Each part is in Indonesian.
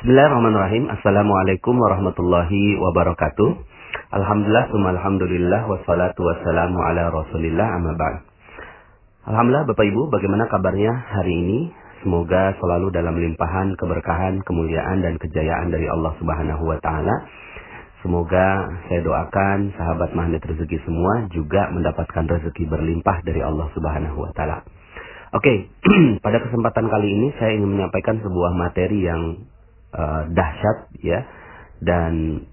Bismillahirrahmanirrahim. Assalamualaikum warahmatullahi wabarakatuh. Alhamdulillah, alhamdulillah, wassalatu wassalamu ala rasulillah, amma ba'd. Alhamdulillah Bapak Ibu, bagaimana kabarnya hari ini? Semoga selalu dalam limpahan keberkahan, kemuliaan dan kejayaan dari Allah Subhanahu wa taala. Semoga saya doakan sahabat magnet rezeki semua juga mendapatkan rezeki berlimpah dari Allah Subhanahu wa taala. Oke, pada kesempatan kali ini saya ingin menyampaikan sebuah materi yang uh, dahsyat ya dan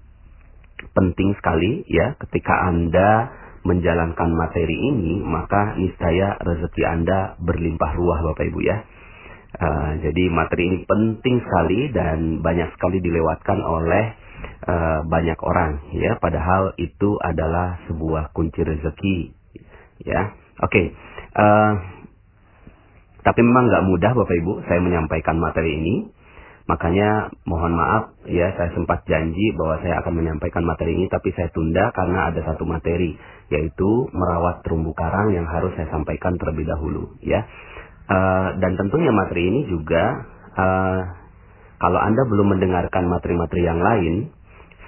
penting sekali ya ketika Anda menjalankan materi ini maka niscaya rezeki Anda berlimpah ruah Bapak Ibu ya. Uh, jadi materi ini penting sekali dan banyak sekali dilewatkan oleh uh, banyak orang ya padahal itu adalah sebuah kunci rezeki ya. Oke. Okay. Uh, tapi memang nggak mudah Bapak Ibu saya menyampaikan materi ini Makanya mohon maaf ya saya sempat janji bahwa saya akan menyampaikan materi ini tapi saya tunda karena ada satu materi yaitu merawat terumbu karang yang harus saya sampaikan terlebih dahulu ya. Uh, dan tentunya materi ini juga uh, kalau Anda belum mendengarkan materi-materi yang lain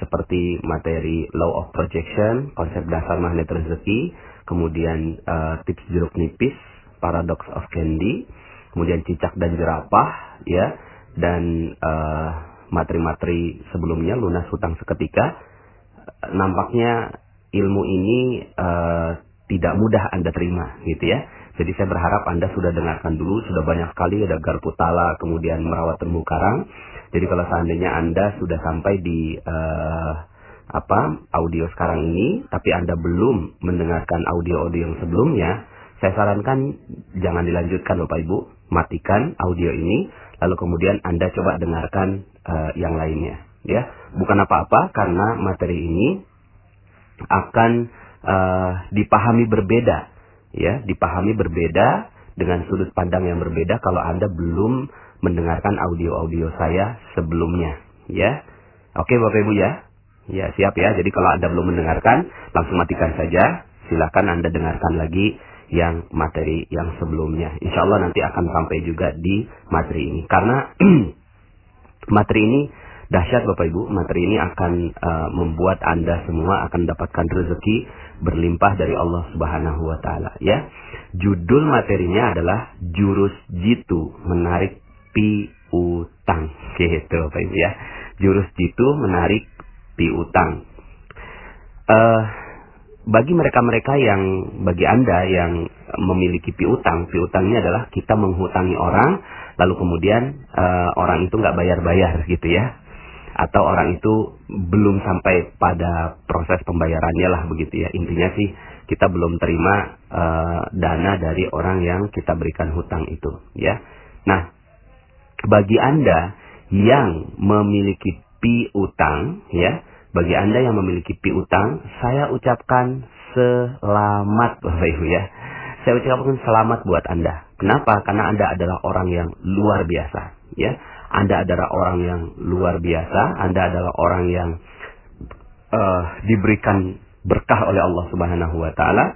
seperti materi law of projection, konsep dasar magnet rezeki, kemudian uh, tips jeruk nipis, paradox of candy, kemudian cicak dan jerapah ya dan uh, materi-materi sebelumnya lunas hutang seketika nampaknya ilmu ini uh, tidak mudah Anda terima gitu ya. Jadi saya berharap Anda sudah dengarkan dulu, sudah banyak sekali ada garpu tala, kemudian merawat terumbu karang. Jadi kalau seandainya Anda sudah sampai di uh, apa audio sekarang ini, tapi Anda belum mendengarkan audio-audio yang sebelumnya, saya sarankan jangan dilanjutkan Bapak Ibu, matikan audio ini lalu kemudian Anda coba dengarkan uh, yang lainnya ya. Bukan apa-apa karena materi ini akan uh, dipahami berbeda ya. Dipahami berbeda dengan sudut pandang yang berbeda kalau Anda belum mendengarkan audio-audio saya sebelumnya ya. Oke Bapak Ibu ya. Ya siap ya. Jadi kalau Anda belum mendengarkan langsung matikan saja. Silakan Anda dengarkan lagi yang materi yang sebelumnya. Insya Allah nanti akan sampai juga di materi ini. Karena materi ini dahsyat Bapak Ibu. Materi ini akan uh, membuat Anda semua akan dapatkan rezeki berlimpah dari Allah Subhanahu wa taala ya. Judul materinya adalah jurus jitu menarik piutang. Gitu Bapak Ibu ya. Jurus jitu menarik piutang. Uh, bagi mereka-mereka yang bagi Anda yang memiliki piutang, piutangnya adalah kita menghutangi orang lalu kemudian uh, orang itu nggak bayar-bayar gitu ya. Atau orang itu belum sampai pada proses pembayarannya lah begitu ya. Intinya sih kita belum terima uh, dana dari orang yang kita berikan hutang itu ya. Nah, bagi Anda yang memiliki piutang ya, bagi Anda yang memiliki piutang, saya ucapkan selamat Bapak Ibu ya. Saya ucapkan selamat buat Anda. Kenapa? Karena Anda adalah orang yang luar biasa, ya. Anda adalah orang yang luar biasa, Anda adalah orang yang uh, diberikan berkah oleh Allah Subhanahu wa taala.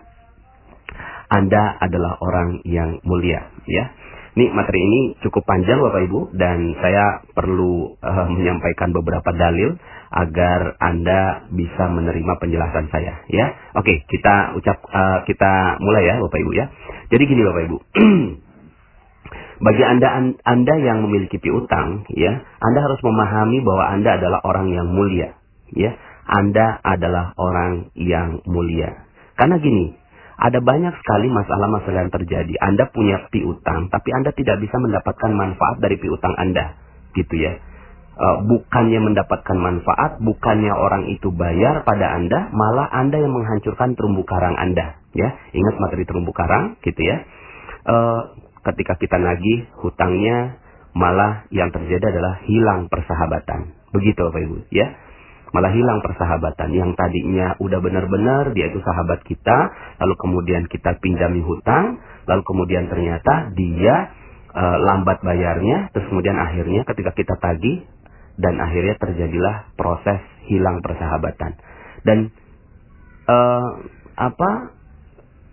Anda adalah orang yang mulia, ya. Ini materi ini cukup panjang Bapak Ibu dan saya perlu uh, menyampaikan beberapa dalil agar Anda bisa menerima penjelasan saya ya. Oke, kita ucap uh, kita mulai ya Bapak Ibu ya. Jadi gini Bapak Ibu. Bagi Anda Anda yang memiliki piutang ya, Anda harus memahami bahwa Anda adalah orang yang mulia ya. Anda adalah orang yang mulia. Karena gini, ada banyak sekali masalah-masalah yang terjadi. Anda punya piutang, tapi Anda tidak bisa mendapatkan manfaat dari piutang Anda. Gitu ya uh, bukannya mendapatkan manfaat, bukannya orang itu bayar pada Anda, malah Anda yang menghancurkan terumbu karang Anda. Ya, ingat materi terumbu karang, gitu ya. Uh, ketika kita nagih hutangnya, malah yang terjadi adalah hilang persahabatan. Begitu Bapak Ibu, ya. Malah hilang persahabatan yang tadinya udah benar-benar dia itu sahabat kita, lalu kemudian kita pinjami hutang, lalu kemudian ternyata dia uh, lambat bayarnya, terus kemudian akhirnya ketika kita tagih dan akhirnya terjadilah proses hilang persahabatan. Dan uh, apa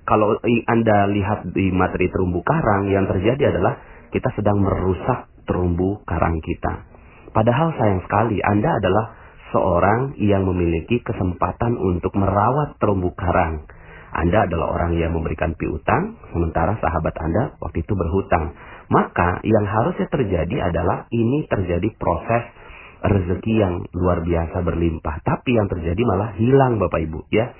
kalau Anda lihat di materi terumbu karang yang terjadi adalah kita sedang merusak terumbu karang kita. Padahal sayang sekali Anda adalah seorang yang memiliki kesempatan untuk merawat terumbu karang. Anda adalah orang yang memberikan piutang, sementara sahabat Anda waktu itu berhutang. Maka yang harusnya terjadi adalah ini terjadi proses rezeki yang luar biasa berlimpah. Tapi yang terjadi malah hilang Bapak Ibu ya.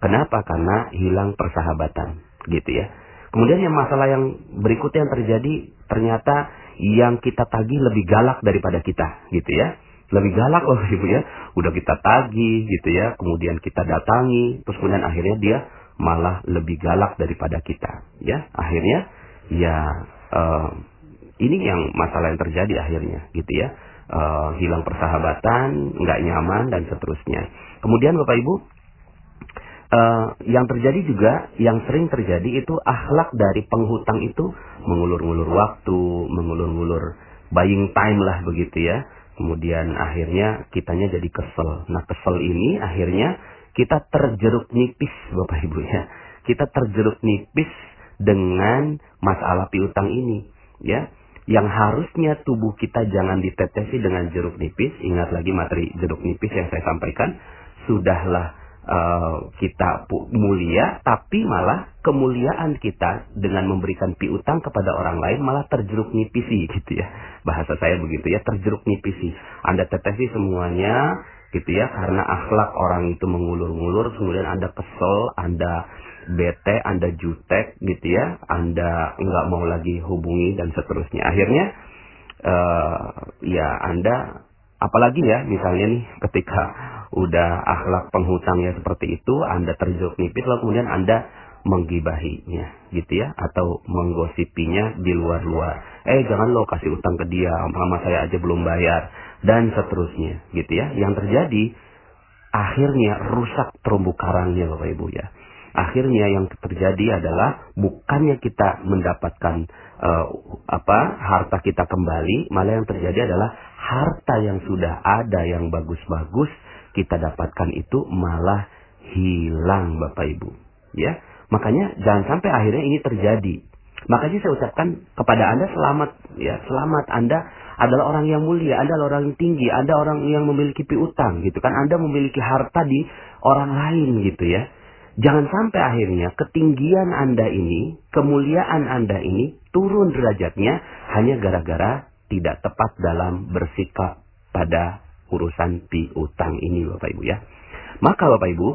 Kenapa? Karena hilang persahabatan gitu ya. Kemudian yang masalah yang berikutnya yang terjadi ternyata yang kita tagih lebih galak daripada kita gitu ya lebih galak loh ibu ya. Udah kita tagih gitu ya kemudian kita datangi terus kemudian akhirnya dia malah lebih galak daripada kita ya. Akhirnya ya uh, ini yang masalah yang terjadi akhirnya gitu ya. Uh, hilang persahabatan nggak nyaman dan seterusnya. Kemudian bapak ibu uh, yang terjadi juga yang sering terjadi itu akhlak dari penghutang itu mengulur-ngulur waktu, mengulur-ngulur buying time lah begitu ya. Kemudian akhirnya kitanya jadi kesel. Nah kesel ini akhirnya kita terjeruk nipis Bapak Ibu ya. Kita terjeruk nipis dengan masalah piutang ini ya. Yang harusnya tubuh kita jangan ditetesi dengan jeruk nipis. Ingat lagi materi jeruk nipis yang saya sampaikan. Sudahlah uh, kita mulia, tapi malah kemuliaan kita dengan memberikan piutang kepada orang lain malah terjeruk nipisi gitu ya. Bahasa saya begitu ya, terjeruk nipisi. Anda tetesi semuanya gitu ya, karena akhlak orang itu mengulur-ngulur, kemudian Anda kesel, Anda bete, Anda jutek gitu ya, Anda nggak mau lagi hubungi dan seterusnya. Akhirnya uh, ya Anda apalagi ya misalnya nih ketika udah akhlak penghutangnya seperti itu, Anda terjeruk nipis lalu kemudian Anda menggibahinya gitu ya atau menggosipinya di luar-luar. Eh jangan lo kasih utang ke dia, mama saya aja belum bayar dan seterusnya gitu ya. Yang terjadi akhirnya rusak terumbu karangnya Bapak Ibu ya. Akhirnya yang terjadi adalah bukannya kita mendapatkan uh, apa harta kita kembali, malah yang terjadi adalah harta yang sudah ada yang bagus-bagus kita dapatkan itu malah hilang Bapak Ibu. Ya, makanya jangan sampai akhirnya ini terjadi. Makanya saya ucapkan kepada Anda selamat ya, selamat Anda adalah orang yang mulia, Anda adalah orang yang tinggi, Anda orang yang memiliki piutang gitu kan. Anda memiliki harta di orang lain gitu ya. Jangan sampai akhirnya ketinggian Anda ini, kemuliaan Anda ini turun derajatnya hanya gara-gara tidak tepat dalam bersikap pada urusan piutang ini Bapak Ibu ya. Maka Bapak Ibu,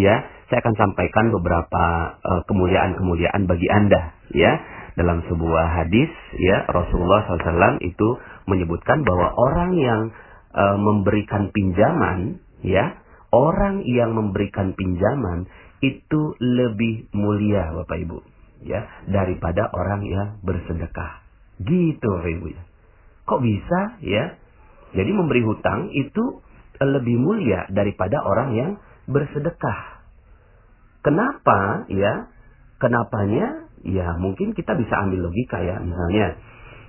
ya, saya akan sampaikan beberapa uh, kemuliaan-kemuliaan bagi Anda ya. Dalam sebuah hadis ya Rasulullah SAW itu menyebutkan bahwa orang yang uh, memberikan pinjaman ya, orang yang memberikan pinjaman itu lebih mulia Bapak Ibu ya daripada orang yang bersedekah. Gitu Bapak Ibu. Kok bisa ya? Jadi memberi hutang itu lebih mulia daripada orang yang bersedekah. Kenapa ya? Kenapanya? Ya mungkin kita bisa ambil logika ya. Misalnya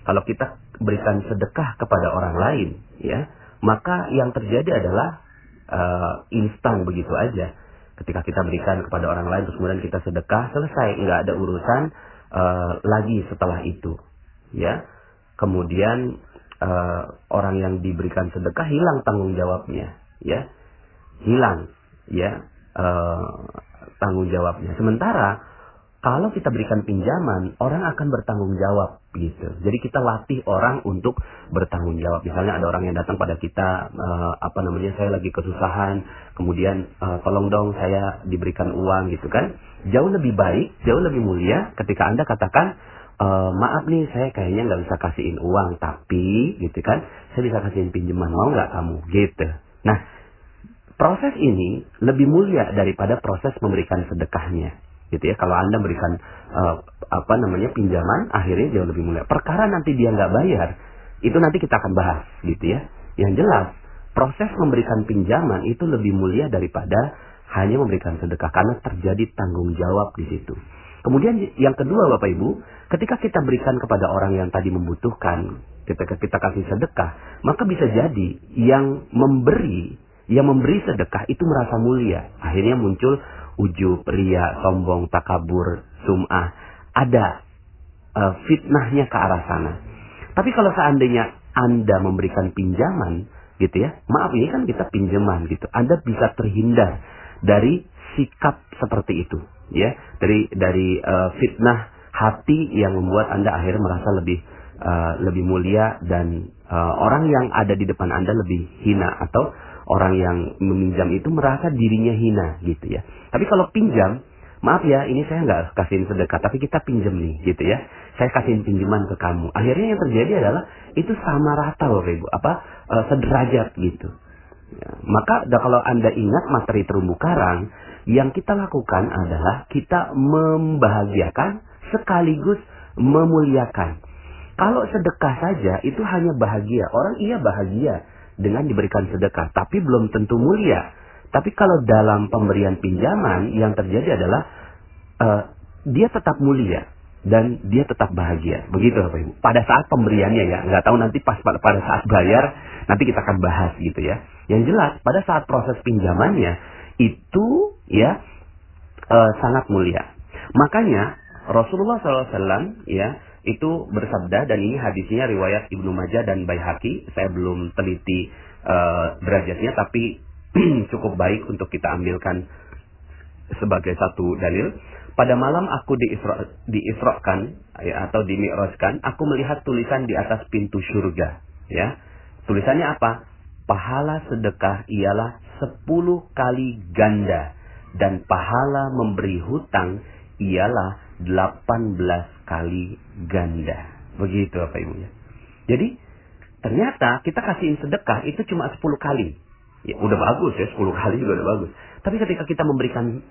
kalau kita berikan sedekah kepada orang lain ya, maka yang terjadi adalah uh, instan begitu aja. Ketika kita berikan kepada orang lain terus kemudian kita sedekah selesai, nggak ada urusan uh, lagi setelah itu. Ya. Kemudian uh, orang yang diberikan sedekah hilang tanggung jawabnya, ya, hilang, ya, uh, tanggung jawabnya. Sementara kalau kita berikan pinjaman, orang akan bertanggung jawab gitu. Jadi kita latih orang untuk bertanggung jawab. Misalnya ada orang yang datang pada kita, uh, apa namanya, saya lagi kesusahan, kemudian uh, tolong dong saya diberikan uang gitu kan. Jauh lebih baik, jauh lebih mulia ketika anda katakan, e, maaf nih saya kayaknya nggak bisa kasihin uang tapi gitu kan saya bisa kasihin pinjaman mau nggak kamu? Gitu. Nah proses ini lebih mulia daripada proses memberikan sedekahnya gitu ya. Kalau anda memberikan uh, apa namanya pinjaman akhirnya jauh lebih mulia. Perkara nanti dia nggak bayar itu nanti kita akan bahas gitu ya. Yang jelas proses memberikan pinjaman itu lebih mulia daripada hanya memberikan sedekah karena terjadi tanggung jawab di situ. Kemudian yang kedua Bapak Ibu, ketika kita berikan kepada orang yang tadi membutuhkan, ketika kita kasih sedekah, maka bisa jadi yang memberi, yang memberi sedekah itu merasa mulia. Akhirnya muncul ujub, ria, sombong, takabur, sum'ah. Ada uh, fitnahnya ke arah sana. Tapi kalau seandainya Anda memberikan pinjaman, gitu ya. Maaf ini kan kita pinjaman gitu. Anda bisa terhindar dari sikap seperti itu, ya. Dari dari uh, fitnah hati yang membuat Anda akhirnya merasa lebih uh, lebih mulia dan uh, orang yang ada di depan Anda lebih hina atau orang yang meminjam itu merasa dirinya hina gitu ya. Tapi kalau pinjam, maaf ya, ini saya nggak kasihin sedekah, tapi kita pinjam nih gitu ya. Saya kasihin pinjaman ke kamu. Akhirnya yang terjadi adalah itu sama rata loh Ibu, apa uh, sederajat gitu. Ya, maka kalau Anda ingat materi terumbu karang, yang kita lakukan adalah kita membahagiakan sekaligus memuliakan. Kalau sedekah saja itu hanya bahagia. Orang iya bahagia dengan diberikan sedekah, tapi belum tentu mulia. Tapi kalau dalam pemberian pinjaman yang terjadi adalah uh, dia tetap mulia dan dia tetap bahagia. Begitu Bapak Ibu. Pada saat pemberiannya ya, nggak tahu nanti pas pada saat bayar nanti kita akan bahas gitu ya. Yang jelas pada saat proses pinjamannya itu ya uh, sangat mulia. Makanya Rasulullah SAW ya itu bersabda dan ini hadisnya riwayat Ibnu Majah dan Baihaqi. Saya belum teliti uh, derajatnya tapi cukup baik untuk kita ambilkan sebagai satu dalil. Pada malam aku diisra, diisrokan ya, atau dimi'rajkan, aku melihat tulisan di atas pintu surga. Ya, tulisannya apa? Pahala sedekah ialah sepuluh kali ganda dan pahala memberi hutang ialah 18 kali ganda. Begitu apa ibunya. Jadi ternyata kita kasihin sedekah itu cuma 10 kali. Ya udah bagus ya 10 kali juga udah bagus. Tapi ketika kita memberikan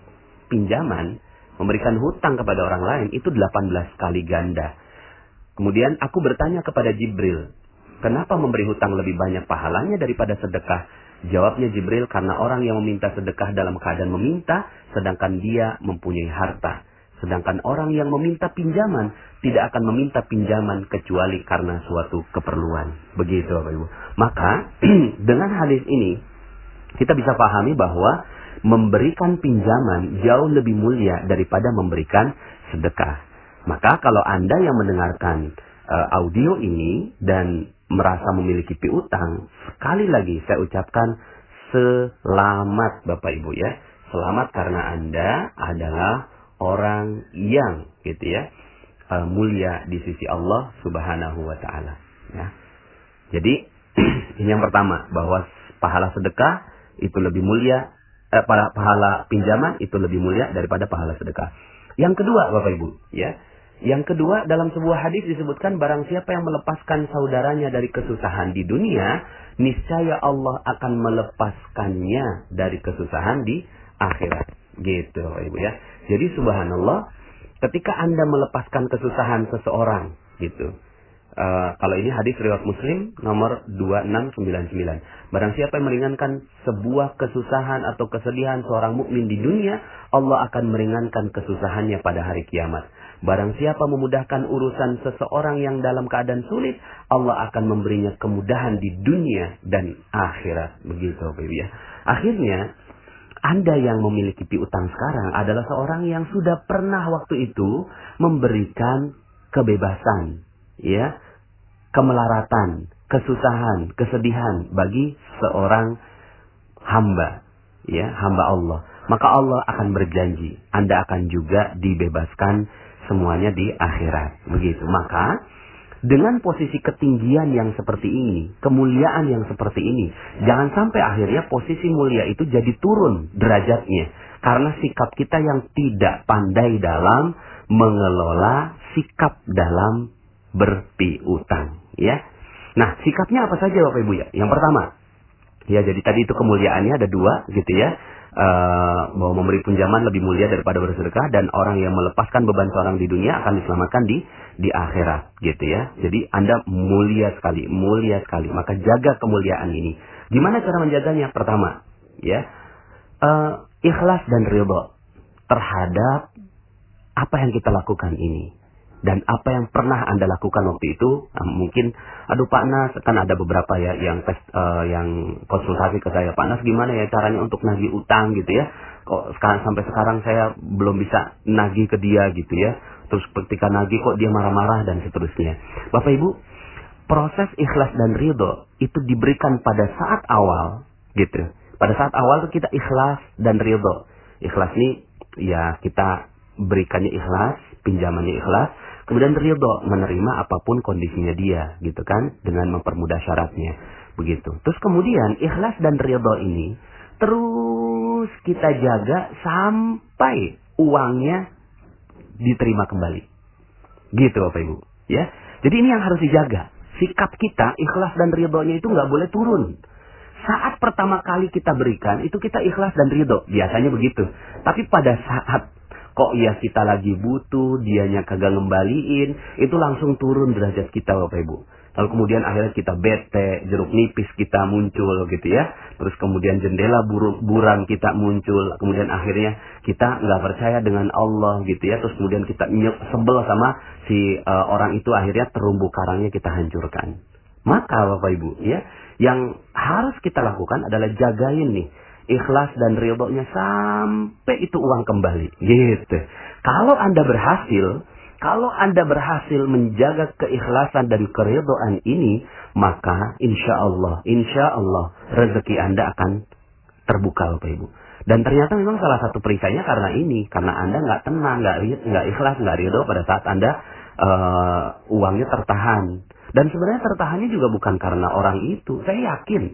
pinjaman, memberikan hutang kepada orang lain itu 18 kali ganda. Kemudian aku bertanya kepada Jibril, kenapa memberi hutang lebih banyak pahalanya daripada sedekah? Jawabnya Jibril karena orang yang meminta sedekah dalam keadaan meminta sedangkan dia mempunyai harta. Sedangkan orang yang meminta pinjaman tidak akan meminta pinjaman kecuali karena suatu keperluan. Begitu Bapak Ibu. Maka dengan hadis ini kita bisa pahami bahwa memberikan pinjaman jauh lebih mulia daripada memberikan sedekah. Maka kalau Anda yang mendengarkan uh, audio ini dan merasa memiliki piutang, sekali lagi saya ucapkan selamat Bapak Ibu ya. Selamat karena Anda adalah orang yang gitu ya uh, mulia di sisi Allah Subhanahu wa taala ya. Jadi ini yang pertama bahwa pahala sedekah itu lebih mulia eh, pahala pinjaman itu lebih mulia daripada pahala sedekah. Yang kedua Bapak Ibu ya. Yang kedua dalam sebuah hadis disebutkan barang siapa yang melepaskan saudaranya dari kesusahan di dunia, niscaya Allah akan melepaskannya dari kesusahan di akhirat. Gitu Ibu ya. Jadi subhanallah ketika Anda melepaskan kesusahan seseorang gitu. Uh, kalau ini hadis riwayat Muslim nomor 2699. Barang siapa yang meringankan sebuah kesusahan atau kesedihan seorang mukmin di dunia, Allah akan meringankan kesusahannya pada hari kiamat. Barang siapa memudahkan urusan seseorang yang dalam keadaan sulit, Allah akan memberinya kemudahan di dunia dan akhirat. Begitu, Bapak ya. Akhirnya, anda yang memiliki piutang sekarang adalah seorang yang sudah pernah waktu itu memberikan kebebasan, ya, kemelaratan, kesusahan, kesedihan bagi seorang hamba, ya, hamba Allah. Maka Allah akan berjanji, Anda akan juga dibebaskan semuanya di akhirat. Begitu. Maka dengan posisi ketinggian yang seperti ini, kemuliaan yang seperti ini, jangan sampai akhirnya posisi mulia itu jadi turun derajatnya. Karena sikap kita yang tidak pandai dalam mengelola sikap dalam berpiutang. Ya. Nah, sikapnya apa saja Bapak Ibu ya? Yang pertama, ya jadi tadi itu kemuliaannya ada dua gitu ya bahwa memberi pinjaman lebih mulia daripada bersedekah dan orang yang melepaskan beban seorang di dunia akan diselamatkan di di akhirat gitu ya. Jadi Anda mulia sekali, mulia sekali. Maka jaga kemuliaan ini. Gimana cara menjaganya? Pertama, ya. Uh, ikhlas dan ridho terhadap apa yang kita lakukan ini dan apa yang pernah Anda lakukan waktu itu nah, mungkin aduh Pak Nas kan ada beberapa ya yang tes uh, yang konsultasi ke saya Pak Nas gimana ya caranya untuk nagih utang gitu ya kok sekarang sampai sekarang saya belum bisa nagih ke dia gitu ya terus ketika nagih kok dia marah-marah dan seterusnya Bapak Ibu proses ikhlas dan ridho itu diberikan pada saat awal, gitu. Pada saat awal itu kita ikhlas dan ridho. Ikhlas ini ya kita berikannya ikhlas, pinjamannya ikhlas, kemudian ridho menerima apa pun kondisinya dia, gitu kan, dengan mempermudah syaratnya, begitu. Terus kemudian ikhlas dan ridho ini terus kita jaga sampai uangnya diterima kembali. Gitu Bapak Ibu. Ya. Jadi ini yang harus dijaga. Sikap kita, ikhlas dan ridhonya itu nggak boleh turun. Saat pertama kali kita berikan, itu kita ikhlas dan ridho. Biasanya begitu. Tapi pada saat kok ya kita lagi butuh, dianya kagak ngembaliin, itu langsung turun derajat kita Bapak Ibu. Lalu kemudian akhirnya kita bete, jeruk nipis kita muncul gitu ya. Terus kemudian jendela buruk buram kita muncul. Kemudian akhirnya kita nggak percaya dengan Allah gitu ya. Terus kemudian kita sebel sama si uh, orang itu akhirnya terumbu karangnya kita hancurkan. Maka Bapak Ibu ya, yang harus kita lakukan adalah jagain nih ikhlas dan ridhonya sampai itu uang kembali gitu. Kalau Anda berhasil kalau Anda berhasil menjaga keikhlasan dan keridoan ini, maka insya Allah, insya Allah rezeki Anda akan terbuka Bapak Ibu. Dan ternyata memang salah satu perisainya karena ini, karena Anda nggak tenang, nggak nggak ikhlas, nggak ridho pada saat Anda uh, uangnya tertahan. Dan sebenarnya tertahannya juga bukan karena orang itu. Saya yakin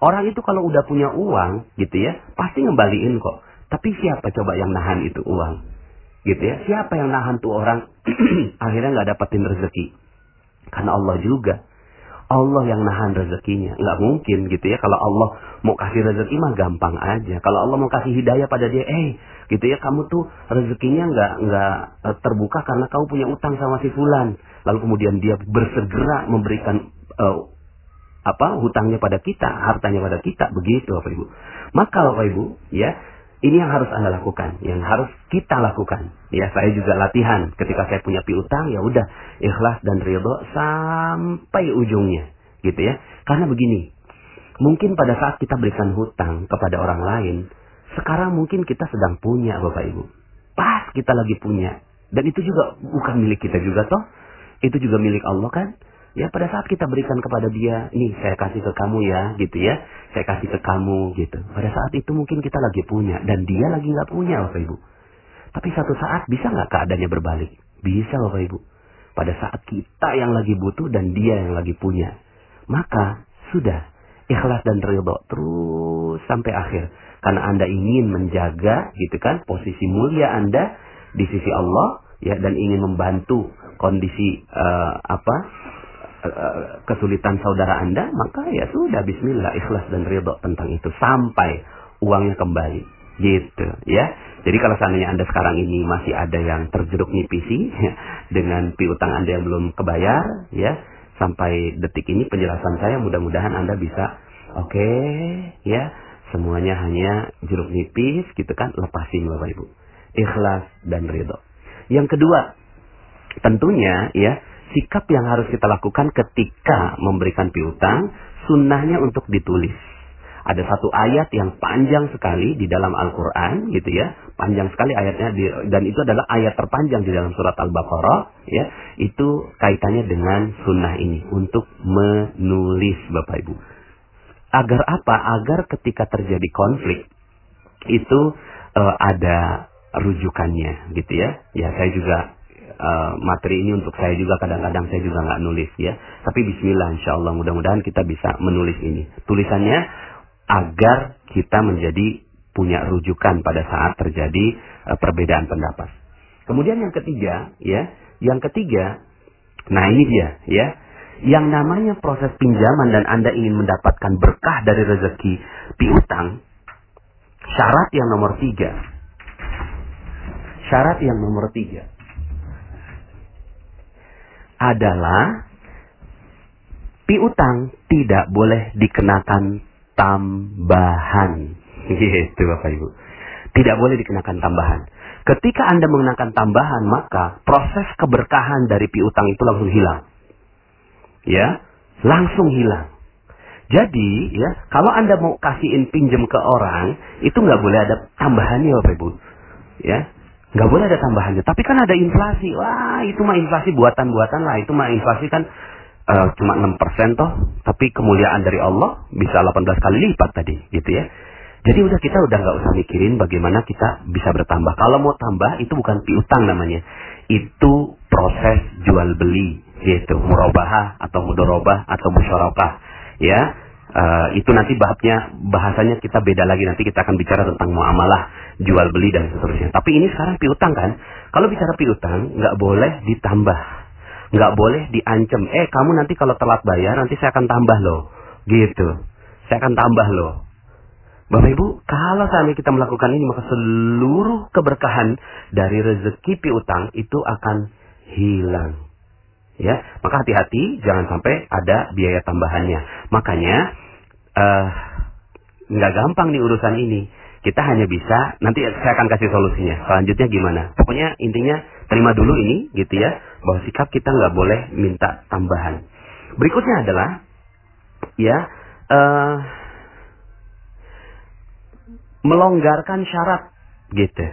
orang itu kalau udah punya uang, gitu ya, pasti ngembaliin kok. Tapi siapa coba yang nahan itu uang? gitu ya siapa yang nahan tuh orang? Akhirnya nggak dapetin rezeki. Karena Allah juga. Allah yang nahan rezekinya. Nggak mungkin gitu ya kalau Allah mau kasih rezeki mah gampang aja. Kalau Allah mau kasih hidayah pada dia eh gitu ya kamu tuh rezekinya nggak nggak eh, terbuka karena kamu punya utang sama si fulan. Lalu kemudian dia bersegera memberikan uh, apa hutangnya pada kita hartanya pada kita begitu bapak ibu maka bapak ibu ya ini yang harus Anda lakukan, yang harus kita lakukan. Ya, saya juga latihan ketika saya punya piutang, ya udah ikhlas dan ridho sampai ujungnya, gitu ya. Karena begini, mungkin pada saat kita berikan hutang kepada orang lain, sekarang mungkin kita sedang punya Bapak Ibu. Pas kita lagi punya. Dan itu juga bukan milik kita juga toh. Itu juga milik Allah kan. Ya pada saat kita berikan kepada dia, nih saya kasih ke kamu ya, gitu ya. Saya kasih ke kamu gitu. Pada saat itu mungkin kita lagi punya dan dia lagi nggak punya Bapak Ibu. Tapi satu saat bisa nggak keadaannya berbalik? Bisa Bapak Ibu. Pada saat kita yang lagi butuh dan dia yang lagi punya. Maka sudah ikhlas dan ridho terus sampai akhir. Karena Anda ingin menjaga gitu kan posisi mulia Anda di sisi Allah ya dan ingin membantu kondisi uh, apa kesulitan saudara Anda, maka ya sudah bismillah ikhlas dan ridho tentang itu sampai uangnya kembali. Gitu ya. Jadi kalau seandainya Anda sekarang ini masih ada yang terjeruk nipisi dengan piutang Anda yang belum kebayar ya, sampai detik ini penjelasan saya mudah-mudahan Anda bisa oke okay, ya, semuanya hanya jeruk nipis gitu kan, lepasin Bapak Ibu. Ikhlas dan ridho. Yang kedua, tentunya ya sikap yang harus kita lakukan ketika memberikan piutang, sunnahnya untuk ditulis. Ada satu ayat yang panjang sekali di dalam Al-Quran, gitu ya. Panjang sekali ayatnya, di, dan itu adalah ayat terpanjang di dalam surat Al-Baqarah, ya. Itu kaitannya dengan sunnah ini, untuk menulis Bapak Ibu. Agar apa? Agar ketika terjadi konflik, itu uh, ada rujukannya, gitu ya. Ya, saya juga uh, materi ini untuk saya juga kadang-kadang saya juga nggak nulis ya. Tapi Bismillah Insya Allah mudah-mudahan kita bisa menulis ini. Tulisannya agar kita menjadi punya rujukan pada saat terjadi uh, perbedaan pendapat. Kemudian yang ketiga ya, yang ketiga, nah ini dia ya, yang namanya proses pinjaman dan Anda ingin mendapatkan berkah dari rezeki piutang, syarat yang nomor tiga. Syarat yang nomor tiga adalah piutang tidak boleh dikenakan tambahan. Gitu Bapak Ibu. Tidak boleh dikenakan tambahan. Ketika Anda mengenakan tambahan, maka proses keberkahan dari piutang itu langsung hilang. Ya, langsung hilang. Jadi, ya, kalau Anda mau kasihin pinjam ke orang, itu nggak boleh ada tambahannya Bapak Ibu. Ya, Nggak boleh ada tambahannya. Tapi kan ada inflasi. Wah, itu mah inflasi buatan-buatan lah. Itu mah inflasi kan uh, cuma 6% toh, tapi kemuliaan dari Allah bisa 18 kali lipat tadi, gitu ya. Jadi udah kita udah nggak usah mikirin bagaimana kita bisa bertambah. Kalau mau tambah itu bukan piutang namanya. Itu proses jual beli gitu, murabahah atau mudorobah atau musyarakah. Ya, uh, itu nanti babnya bahasanya kita beda lagi nanti kita akan bicara tentang muamalah jual beli dan seterusnya. Tapi ini sekarang piutang kan? Kalau bicara piutang nggak boleh ditambah nggak boleh diancam. Eh kamu nanti kalau telat bayar nanti saya akan tambah loh. Gitu. Saya akan tambah loh. Bapak Ibu, kalau sampai kita melakukan ini maka seluruh keberkahan dari rezeki piutang itu akan hilang. Ya, maka hati-hati jangan sampai ada biaya tambahannya. Makanya uh, nggak gampang nih urusan ini. Kita hanya bisa nanti saya akan kasih solusinya. Selanjutnya gimana? Pokoknya intinya terima dulu ini gitu ya bahwa sikap kita nggak boleh minta tambahan. Berikutnya adalah ya uh, melonggarkan syarat gitu.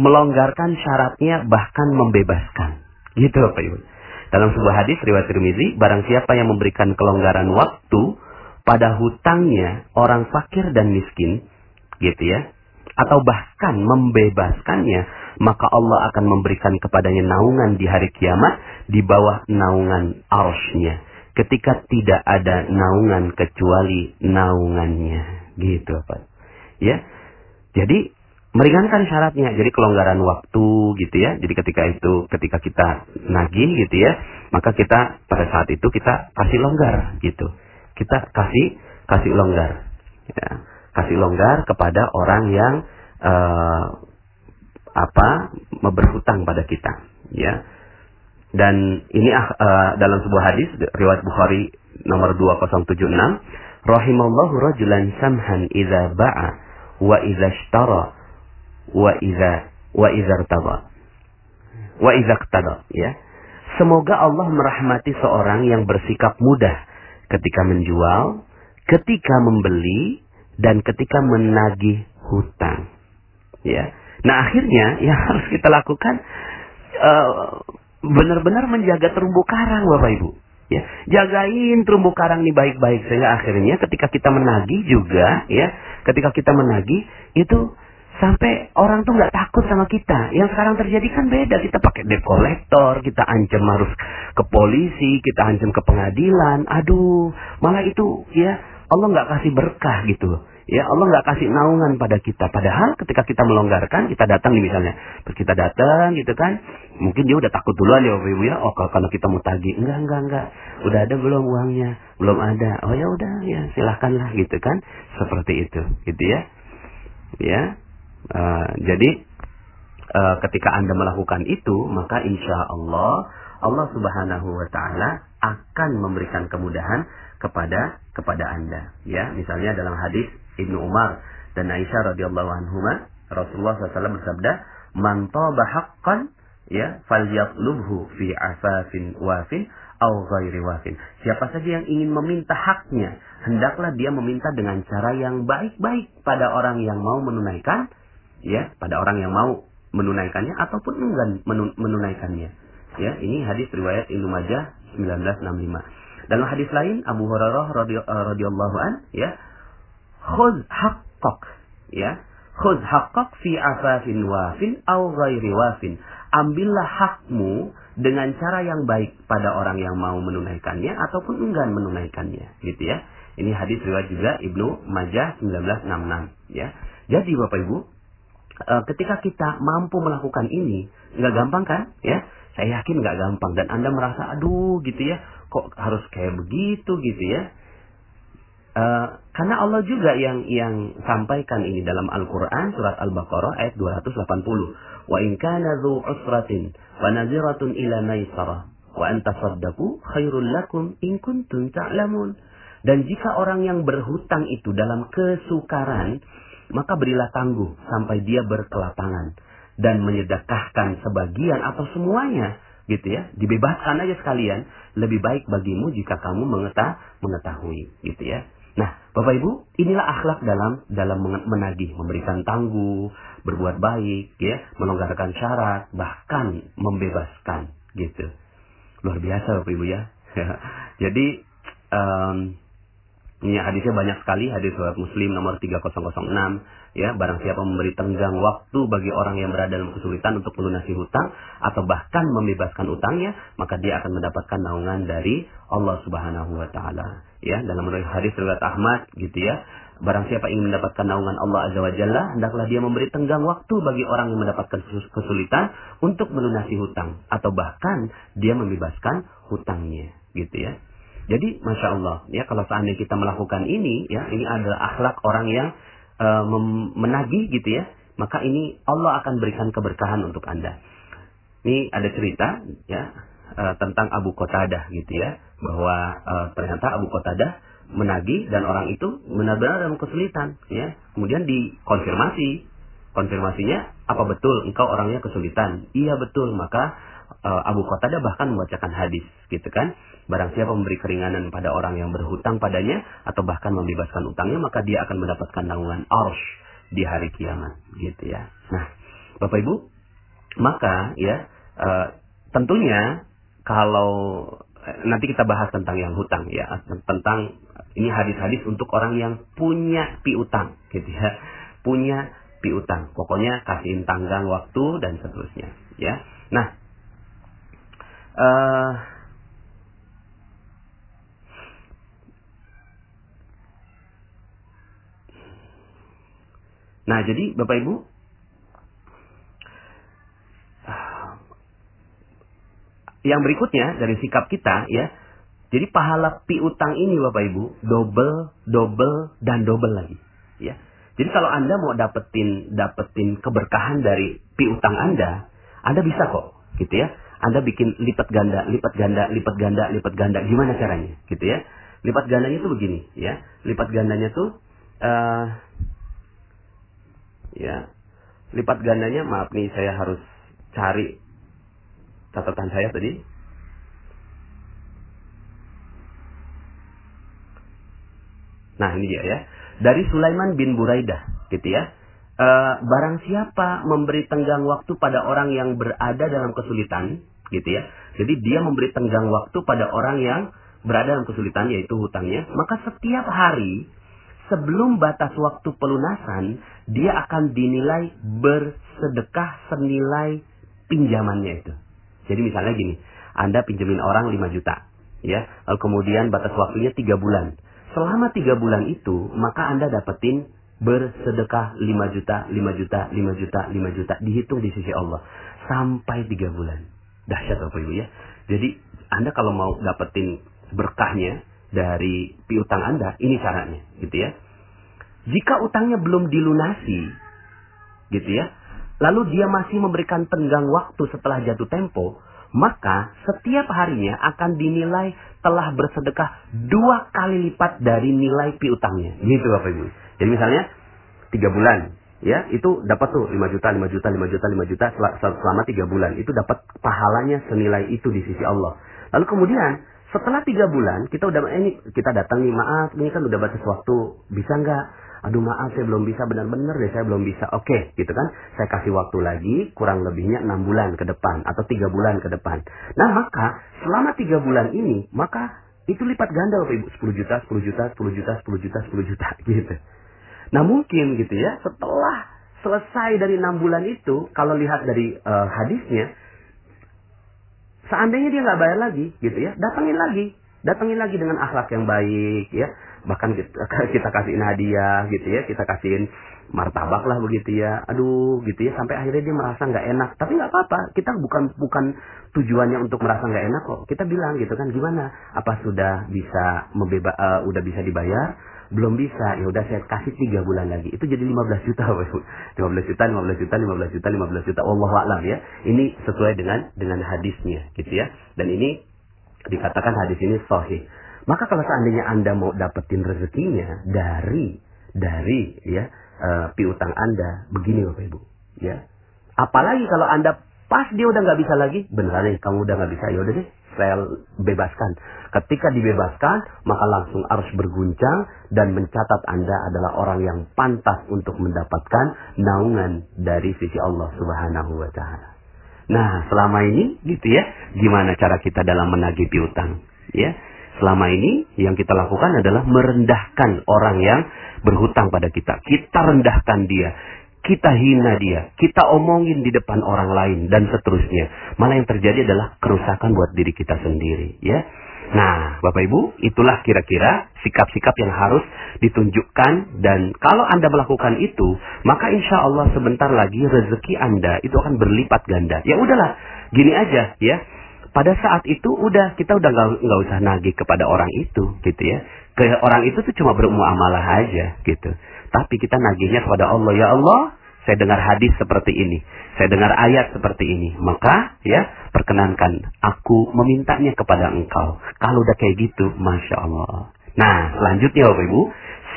Melonggarkan syaratnya bahkan membebaskan. Gitu Bapak Ibu. Dalam sebuah hadis riwayat Tirmizi, barang siapa yang memberikan kelonggaran waktu pada hutangnya orang fakir dan miskin, gitu ya, atau bahkan membebaskannya, maka Allah akan memberikan kepadanya naungan di hari kiamat di bawah naungan arsnya. Ketika tidak ada naungan kecuali naungannya. Gitu Pak. Ya. Jadi meringankan syaratnya. Jadi kelonggaran waktu gitu ya. Jadi ketika itu ketika kita nagih gitu ya, maka kita pada saat itu kita kasih longgar gitu. Kita kasih kasih longgar. Ya. Kasih longgar kepada orang yang uh, apa berhutang pada kita ya dan ini uh, dalam sebuah hadis riwayat Bukhari nomor 2076 rahimallahu rajulan samhan idza ba'a wa idza ishtara wa idza wa idza irtada wa idza iqtada ya. Semoga Allah merahmati seorang yang bersikap mudah ketika menjual ketika membeli dan ketika menagih hutang ya. Nah akhirnya yang harus kita lakukan uh, benar-benar menjaga terumbu karang Bapak Ibu. Ya, jagain terumbu karang ini baik-baik sehingga akhirnya ketika kita menagih juga ya, ketika kita menagih itu sampai orang tuh nggak takut sama kita. Yang sekarang terjadi kan beda. Kita pakai debt collector, kita ancam harus ke polisi, kita ancam ke pengadilan. Aduh, malah itu ya Allah nggak kasih berkah gitu. Ya Allah nggak kasih naungan pada kita. Padahal ketika kita melonggarkan, kita datang nih misalnya. Terus kita datang gitu kan. Mungkin dia udah takut duluan ya Ibu ya. Oh kalau kita mau tagih. Enggak, enggak, enggak. Udah ada belum uangnya? Belum ada. Oh ya udah ya silahkanlah gitu kan. Seperti itu. Gitu ya. Ya. Uh, jadi uh, ketika Anda melakukan itu, maka insya Allah Allah Subhanahu wa taala akan memberikan kemudahan kepada kepada Anda. Ya misalnya dalam hadis Ibnu Umar dan Aisyah radhiyallahu anhuma Rasulullah SAW bersabda man haqqan ya falyatlubhu fi afafin wafin au ghairi wafin. Siapa saja yang ingin meminta haknya hendaklah dia meminta dengan cara yang baik-baik pada orang yang mau menunaikan ya pada orang yang mau menunaikannya ataupun enggan menunaikannya. Ya ini hadis riwayat Ibnu Majah 1965 dalam hadis lain Abu Hurairah radhiyallahu an ya khudh haqqak ya khudh haqqak fi afafin wafin au ghairi wafin. Ambillah hakmu dengan cara yang baik pada orang yang mau menunaikannya ataupun enggan menunaikannya gitu ya. Ini hadis riwayat juga Ibnu Majah 1966 ya. Jadi Bapak Ibu eh, ketika kita mampu melakukan ini nggak gampang kan ya saya yakin nggak gampang dan anda merasa aduh gitu ya kok harus kayak begitu gitu ya Uh, karena Allah juga yang yang sampaikan ini dalam Al-Qur'an surat Al-Baqarah ayat 280. Wa in kana dzu usratin wa naziratun ila maisarah wa an tasaddaqu khairul lakum in kuntum ta'lamun. Dan jika orang yang berhutang itu dalam kesukaran, maka berilah tangguh sampai dia berkelapangan dan menyedekahkan sebagian atau semuanya gitu ya dibebaskan aja sekalian lebih baik bagimu jika kamu mengetah mengetahui gitu ya Nah, Bapak Ibu, inilah akhlak dalam dalam menagih, memberikan tangguh, berbuat baik, ya, melonggarkan syarat, bahkan membebaskan, gitu. Luar biasa Bapak Ibu ya. Jadi um, ini hadisnya banyak sekali, hadis surat Muslim nomor 3006 ya, barang siapa memberi tenggang waktu bagi orang yang berada dalam kesulitan untuk melunasi hutang atau bahkan membebaskan utangnya, maka dia akan mendapatkan naungan dari Allah Subhanahu wa taala. Ya, dalam hadis riwayat Ahmad gitu ya. Barang siapa ingin mendapatkan naungan Allah Azza wa Jalla, hendaklah dia memberi tenggang waktu bagi orang yang mendapatkan kesulitan untuk melunasi hutang atau bahkan dia membebaskan hutangnya, gitu ya. Jadi masya Allah ya kalau seandainya kita melakukan ini ya ini adalah akhlak orang yang uh, menagih gitu ya maka ini Allah akan berikan keberkahan untuk anda. Ini ada cerita ya uh, tentang Abu Qatadah gitu ya bahwa uh, ternyata Abu Qatadah menagih dan orang itu benar-benar dalam kesulitan ya. Kemudian dikonfirmasi. Konfirmasinya apa betul engkau orangnya kesulitan? Iya betul. Maka Abu Qatadah bahkan membacakan hadis gitu kan Barang siapa memberi keringanan pada orang yang berhutang padanya atau bahkan membebaskan utangnya maka dia akan mendapatkan tanggungan arsh di hari kiamat gitu ya. Nah, Bapak Ibu, maka ya uh, tentunya kalau eh, nanti kita bahas tentang yang hutang ya, tentang ini hadis-hadis untuk orang yang punya piutang gitu ya. Punya piutang. Pokoknya kasihin tanggang waktu dan seterusnya ya. Nah, uh, Nah, jadi Bapak Ibu, yang berikutnya dari sikap kita ya, jadi pahala piutang ini Bapak Ibu double, double dan double lagi, ya. Jadi kalau Anda mau dapetin dapetin keberkahan dari piutang Anda, Anda bisa kok, gitu ya. Anda bikin lipat ganda, lipat ganda, lipat ganda, lipat ganda. Gimana caranya, gitu ya? Lipat gandanya tuh begini, ya. Lipat gandanya tuh uh, ya lipat gandanya maaf nih saya harus cari catatan saya tadi nah ini dia ya dari Sulaiman bin Buraidah gitu ya e, barang siapa memberi tenggang waktu pada orang yang berada dalam kesulitan gitu ya jadi dia memberi tenggang waktu pada orang yang berada dalam kesulitan yaitu hutangnya maka setiap hari sebelum batas waktu pelunasan, dia akan dinilai bersedekah senilai pinjamannya itu. Jadi misalnya gini, Anda pinjemin orang 5 juta, ya, lalu kemudian batas waktunya 3 bulan. Selama 3 bulan itu, maka Anda dapetin bersedekah 5 juta, 5 juta, 5 juta, 5 juta, dihitung di sisi Allah. Sampai 3 bulan. Dahsyat Bapak Ibu ya. Jadi Anda kalau mau dapetin berkahnya, dari piutang Anda, ini caranya, gitu ya. Jika utangnya belum dilunasi, gitu ya, lalu dia masih memberikan tenggang waktu setelah jatuh tempo, maka setiap harinya akan dinilai telah bersedekah dua kali lipat dari nilai piutangnya. Gitu Bapak Ibu. Jadi misalnya tiga bulan, ya itu dapat tuh 5 juta, 5 juta, 5 juta, 5 juta selama tiga bulan. Itu dapat pahalanya senilai itu di sisi Allah. Lalu kemudian setelah tiga bulan, kita udah eh, ini kita datang nih maaf, ini kan udah batas waktu, bisa nggak? Aduh maaf, saya belum bisa benar-benar deh, saya belum bisa. Oke, gitu kan? Saya kasih waktu lagi, kurang lebihnya enam bulan ke depan atau tiga bulan ke depan. Nah maka selama tiga bulan ini, maka itu lipat ganda loh ibu, 10 juta, 10 juta, 10 juta, 10 juta, 10 juta, gitu. Nah mungkin gitu ya, setelah selesai dari enam bulan itu, kalau lihat dari uh, hadisnya, Seandainya dia nggak bayar lagi, gitu ya, datangin lagi, datangin lagi dengan akhlak yang baik, ya. Bahkan kita, kita kasihin hadiah, gitu ya, kita kasihin martabak lah begitu ya. Aduh, gitu ya, sampai akhirnya dia merasa nggak enak. Tapi nggak apa-apa, kita bukan bukan tujuannya untuk merasa nggak enak kok. Kita bilang gitu kan, gimana? Apa sudah bisa membeba, uh, udah bisa dibayar? belum bisa ya udah saya kasih tiga bulan lagi itu jadi 15 juta lima 15 juta 15 juta 15 juta 15 juta Allah alam ya ini sesuai dengan dengan hadisnya gitu ya dan ini dikatakan hadis ini sahih maka kalau seandainya anda mau dapetin rezekinya dari dari ya uh, piutang anda begini bapak ibu ya apalagi kalau anda pas dia udah nggak bisa lagi beneran nih kamu udah nggak bisa ya udah deh saya bebaskan. Ketika dibebaskan, maka langsung harus berguncang dan mencatat Anda adalah orang yang pantas untuk mendapatkan naungan dari sisi Allah Subhanahu wa taala. Nah, selama ini gitu ya, gimana cara kita dalam menagih piutang? ya. Selama ini yang kita lakukan adalah merendahkan orang yang berhutang pada kita. Kita rendahkan dia. Kita hina dia. Kita omongin di depan orang lain dan seterusnya. Malah yang terjadi adalah kerusakan buat diri kita sendiri. Ya. Nah, Bapak Ibu, itulah kira-kira sikap-sikap yang harus ditunjukkan dan kalau Anda melakukan itu, maka insya Allah sebentar lagi rezeki Anda itu akan berlipat ganda. Ya udahlah, gini aja ya pada saat itu udah kita udah nggak nggak usah nagih kepada orang itu gitu ya. Ke orang itu tuh cuma bermuamalah aja gitu. Tapi kita nagihnya kepada Allah ya Allah saya dengar hadis seperti ini saya dengar ayat seperti ini. Maka ya perkenankan aku memintanya kepada engkau. Kalau udah kayak gitu masya Allah. Nah selanjutnya bapak ibu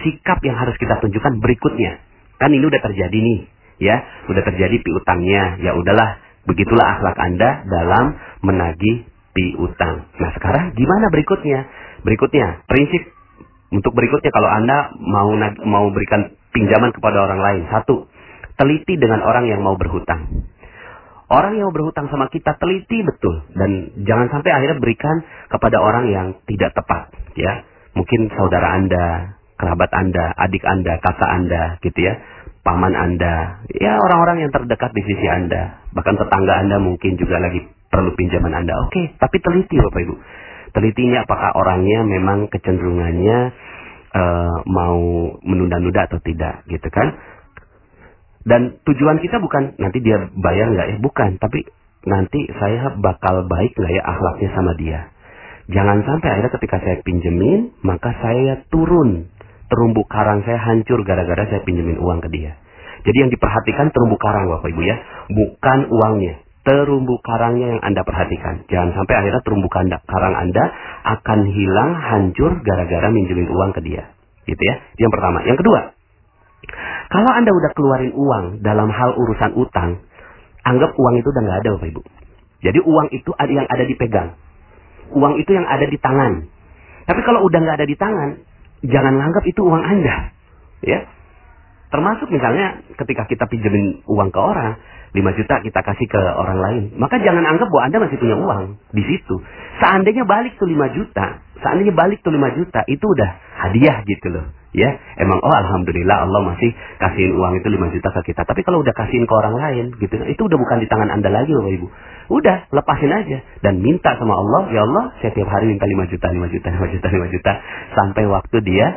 sikap yang harus kita tunjukkan berikutnya. Kan ini udah terjadi nih ya. Udah terjadi piutangnya. Ya udahlah Begitulah akhlak Anda dalam menagih piutang. Nah sekarang gimana berikutnya? Berikutnya, prinsip untuk berikutnya kalau Anda mau mau berikan pinjaman kepada orang lain. Satu, teliti dengan orang yang mau berhutang. Orang yang mau berhutang sama kita teliti betul dan jangan sampai akhirnya berikan kepada orang yang tidak tepat, ya. Mungkin saudara Anda, kerabat Anda, adik Anda, kakak Anda, gitu ya paman Anda, ya orang-orang yang terdekat di sisi Anda, bahkan tetangga Anda mungkin juga lagi perlu pinjaman Anda. Oke, tapi teliti Bapak Ibu. Telitinya apakah orangnya memang kecenderungannya uh, mau menunda-nunda atau tidak, gitu kan? Dan tujuan kita bukan nanti dia bayar nggak ya, bukan, tapi nanti saya bakal baik nggak ya akhlaknya sama dia. Jangan sampai akhirnya ketika saya pinjemin, maka saya turun terumbu karang saya hancur gara-gara saya pinjemin uang ke dia. Jadi yang diperhatikan terumbu karang Bapak Ibu ya, bukan uangnya. Terumbu karangnya yang Anda perhatikan. Jangan sampai akhirnya terumbu karang Anda akan hilang, hancur gara-gara minjemin uang ke dia. Gitu ya. Yang pertama. Yang kedua, kalau Anda udah keluarin uang dalam hal urusan utang, anggap uang itu udah nggak ada Bapak Ibu. Jadi uang itu ada yang ada dipegang. Uang itu yang ada di tangan. Tapi kalau udah nggak ada di tangan, jangan anggap itu uang Anda. Ya. Termasuk misalnya ketika kita pinjemin uang ke orang, 5 juta kita kasih ke orang lain. Maka jangan anggap bahwa Anda masih punya uang di situ. Seandainya balik tuh 5 juta, seandainya balik tuh 5 juta, itu udah hadiah gitu loh. Ya, emang oh alhamdulillah Allah masih kasihin uang itu 5 juta ke kita. Tapi kalau udah kasihin ke orang lain gitu, itu udah bukan di tangan Anda lagi Bapak Ibu. Udah, lepasin aja dan minta sama Allah, ya Allah, saya tiap hari minta 5 juta, 5 juta, 5 juta, 5 juta sampai waktu dia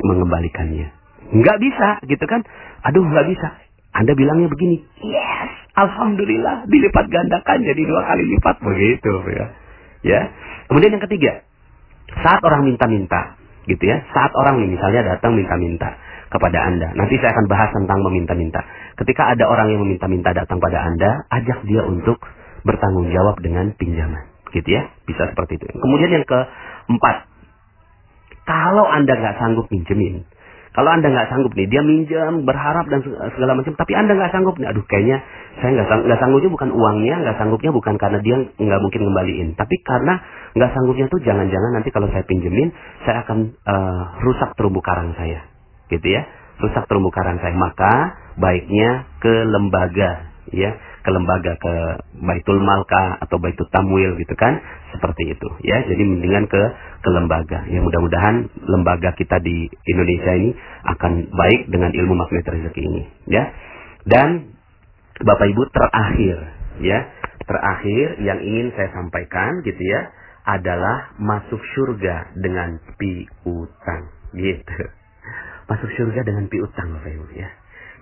mengembalikannya. Enggak bisa gitu kan? Aduh, enggak bisa. Anda bilangnya begini, yes, alhamdulillah dilipat gandakan jadi dua kali lipat begitu ya. Ya. Kemudian yang ketiga, saat orang minta-minta, gitu ya. Saat orang nih misalnya datang minta-minta kepada Anda. Nanti saya akan bahas tentang meminta-minta. Ketika ada orang yang meminta-minta datang pada Anda, ajak dia untuk bertanggung jawab dengan pinjaman. Gitu ya. Bisa seperti itu. Kemudian yang keempat. Kalau Anda nggak sanggup pinjemin, kalau anda nggak sanggup nih, dia minjam, berharap dan segala macam, tapi anda nggak sanggup nih, aduh kayaknya saya nggak sang, sanggupnya bukan uangnya, nggak sanggupnya bukan karena dia nggak mungkin kembaliin, tapi karena nggak sanggupnya tuh jangan-jangan nanti kalau saya pinjemin, saya akan uh, rusak terumbu karang saya, gitu ya, rusak terumbu karang saya. Maka baiknya ke lembaga, ya, ke lembaga ke Baitul Malka atau Baitul Tamwil gitu kan? Seperti itu ya. Jadi mendingan ke ke lembaga. Ya mudah-mudahan lembaga kita di Indonesia ini akan baik dengan ilmu magnet rezeki ini ya. Dan Bapak Ibu terakhir ya. Terakhir yang ingin saya sampaikan gitu ya adalah masuk surga dengan piutang gitu. Masuk surga dengan piutang Bapak Ibu ya.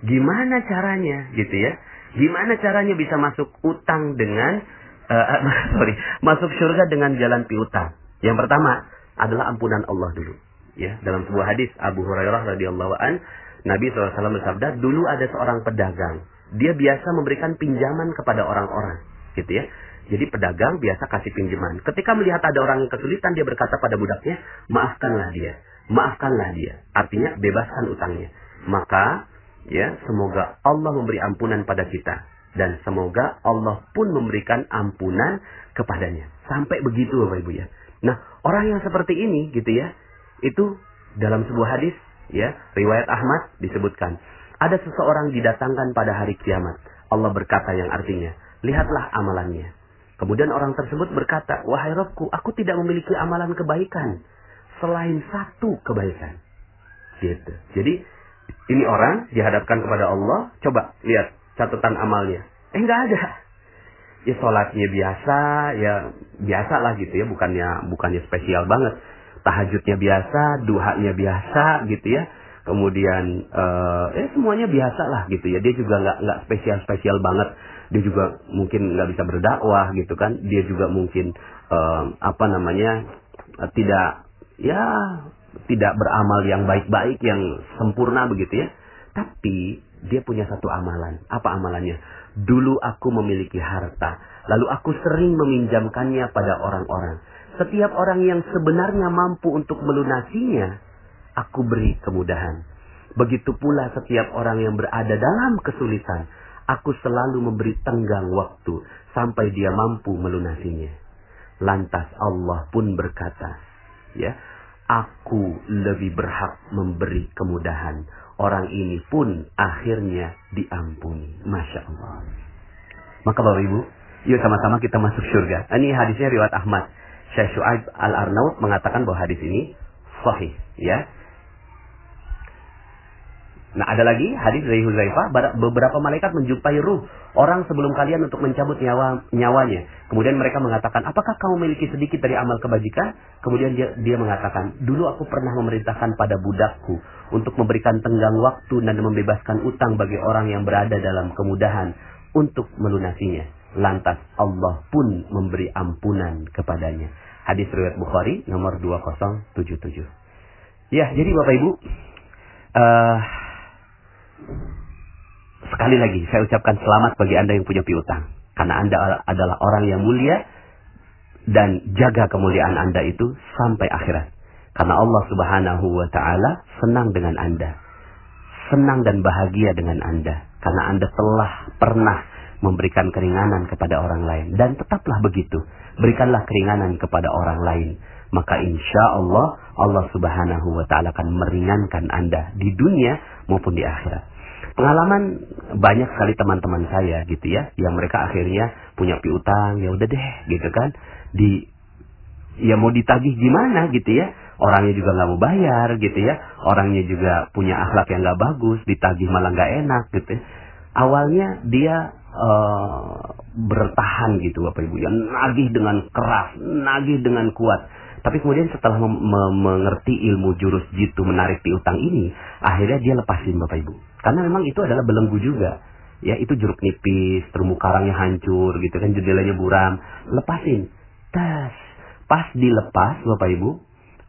Gimana caranya gitu ya Gimana caranya bisa masuk utang dengan uh, sorry, masuk surga dengan jalan piutang? Yang pertama adalah ampunan Allah dulu. Ya, dalam sebuah hadis Abu Hurairah radhiyallahu an, Nabi SAW bersabda, dulu ada seorang pedagang. Dia biasa memberikan pinjaman kepada orang-orang, gitu ya. Jadi pedagang biasa kasih pinjaman. Ketika melihat ada orang yang kesulitan, dia berkata pada budaknya, maafkanlah dia, maafkanlah dia. Artinya bebaskan utangnya. Maka Ya, semoga Allah memberi ampunan pada kita dan semoga Allah pun memberikan ampunan kepadanya. Sampai begitu Bapak Ibu ya. Nah, orang yang seperti ini gitu ya, itu dalam sebuah hadis ya, riwayat Ahmad disebutkan, ada seseorang didatangkan pada hari kiamat. Allah berkata yang artinya, lihatlah amalannya. Kemudian orang tersebut berkata, Wahai Robku, aku tidak memiliki amalan kebaikan. Selain satu kebaikan. Gitu. Jadi, ini orang dihadapkan kepada Allah. Coba lihat catatan amalnya. Eh, nggak ada. Ya sholatnya biasa, ya biasa lah gitu ya. Bukannya bukannya spesial banget. Tahajudnya biasa, duhanya biasa gitu ya kemudian eh semuanya biasa lah gitu ya dia juga nggak nggak spesial spesial banget dia juga mungkin nggak bisa berdakwah gitu kan dia juga mungkin uh, apa namanya uh, tidak ya tidak beramal yang baik-baik yang sempurna begitu ya tapi dia punya satu amalan apa amalannya dulu aku memiliki harta lalu aku sering meminjamkannya pada orang-orang setiap orang yang sebenarnya mampu untuk melunasinya aku beri kemudahan. Begitu pula setiap orang yang berada dalam kesulitan, aku selalu memberi tenggang waktu sampai dia mampu melunasinya. Lantas Allah pun berkata, ya, aku lebih berhak memberi kemudahan. Orang ini pun akhirnya diampuni. Masya Allah. Maka Bapak Ibu, yuk sama-sama kita masuk surga. Ini hadisnya riwayat Ahmad. Syekh Shu'aib Al-Arnaud mengatakan bahwa hadis ini sahih. Ya, Nah ada lagi hadis dari Huzaifah, beberapa malaikat menjumpai ruh orang sebelum kalian untuk mencabut nyawa nyawanya. Kemudian mereka mengatakan, apakah kamu memiliki sedikit dari amal kebajikan? Kemudian dia, dia mengatakan, dulu aku pernah memerintahkan pada budakku untuk memberikan tenggang waktu dan membebaskan utang bagi orang yang berada dalam kemudahan untuk melunasinya. Lantas Allah pun memberi ampunan kepadanya. Hadis riwayat Bukhari nomor 2077. Ya, jadi Bapak Ibu, uh, Sekali lagi saya ucapkan selamat bagi Anda yang punya piutang. Karena Anda adalah orang yang mulia dan jaga kemuliaan Anda itu sampai akhirat. Karena Allah Subhanahu wa taala senang dengan Anda. Senang dan bahagia dengan Anda karena Anda telah pernah memberikan keringanan kepada orang lain dan tetaplah begitu. Berikanlah keringanan kepada orang lain maka insya Allah Allah subhanahu wa ta'ala akan meringankan Anda di dunia maupun di akhirat. Pengalaman banyak sekali teman-teman saya gitu ya, yang mereka akhirnya punya piutang, ya udah deh gitu kan, di ya mau ditagih gimana gitu ya, orangnya juga nggak mau bayar gitu ya, orangnya juga punya akhlak yang nggak bagus, ditagih malah nggak enak gitu. Ya. Awalnya dia uh, bertahan gitu Bapak Ibu, yang nagih dengan keras, nagih dengan kuat tapi kemudian setelah mengerti ilmu jurus jitu menarik piutang ini, akhirnya dia lepasin Bapak Ibu. Karena memang itu adalah belenggu juga. Ya, itu jeruk nipis, terumbu karangnya hancur gitu kan, jendelanya buram. Lepasin. Tas. Pas dilepas Bapak Ibu,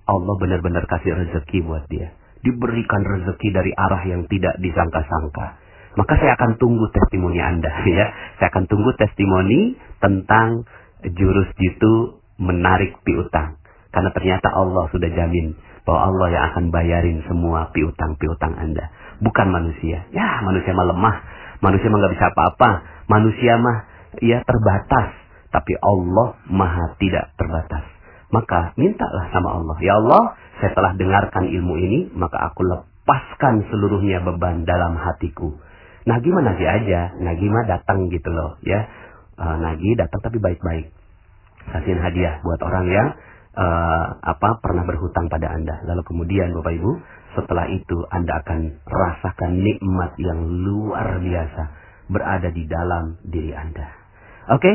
Allah benar-benar kasih rezeki buat dia. Diberikan rezeki dari arah yang tidak disangka-sangka. Maka saya akan tunggu testimoni Anda ya. Saya akan tunggu testimoni tentang jurus jitu menarik piutang. Karena ternyata Allah sudah jamin bahwa Allah yang akan bayarin semua piutang-piutang Anda. Bukan manusia. Ya, manusia mah lemah. Manusia mah gak bisa apa-apa. Manusia mah ya terbatas. Tapi Allah maha tidak terbatas. Maka mintalah sama Allah. Ya Allah, saya telah dengarkan ilmu ini. Maka aku lepaskan seluruhnya beban dalam hatiku. Nagi mah nagi aja. Nagi mah datang gitu loh. ya. Uh, nagi datang tapi baik-baik. Kasihin hadiah buat orang yang uh, apa pernah berhutang pada Anda. Lalu kemudian Bapak Ibu, setelah itu Anda akan rasakan nikmat yang luar biasa berada di dalam diri Anda. Oke,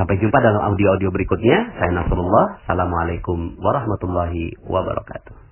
sampai jumpa dalam audio-audio berikutnya. Saya Nasrullah. Assalamualaikum warahmatullahi wabarakatuh.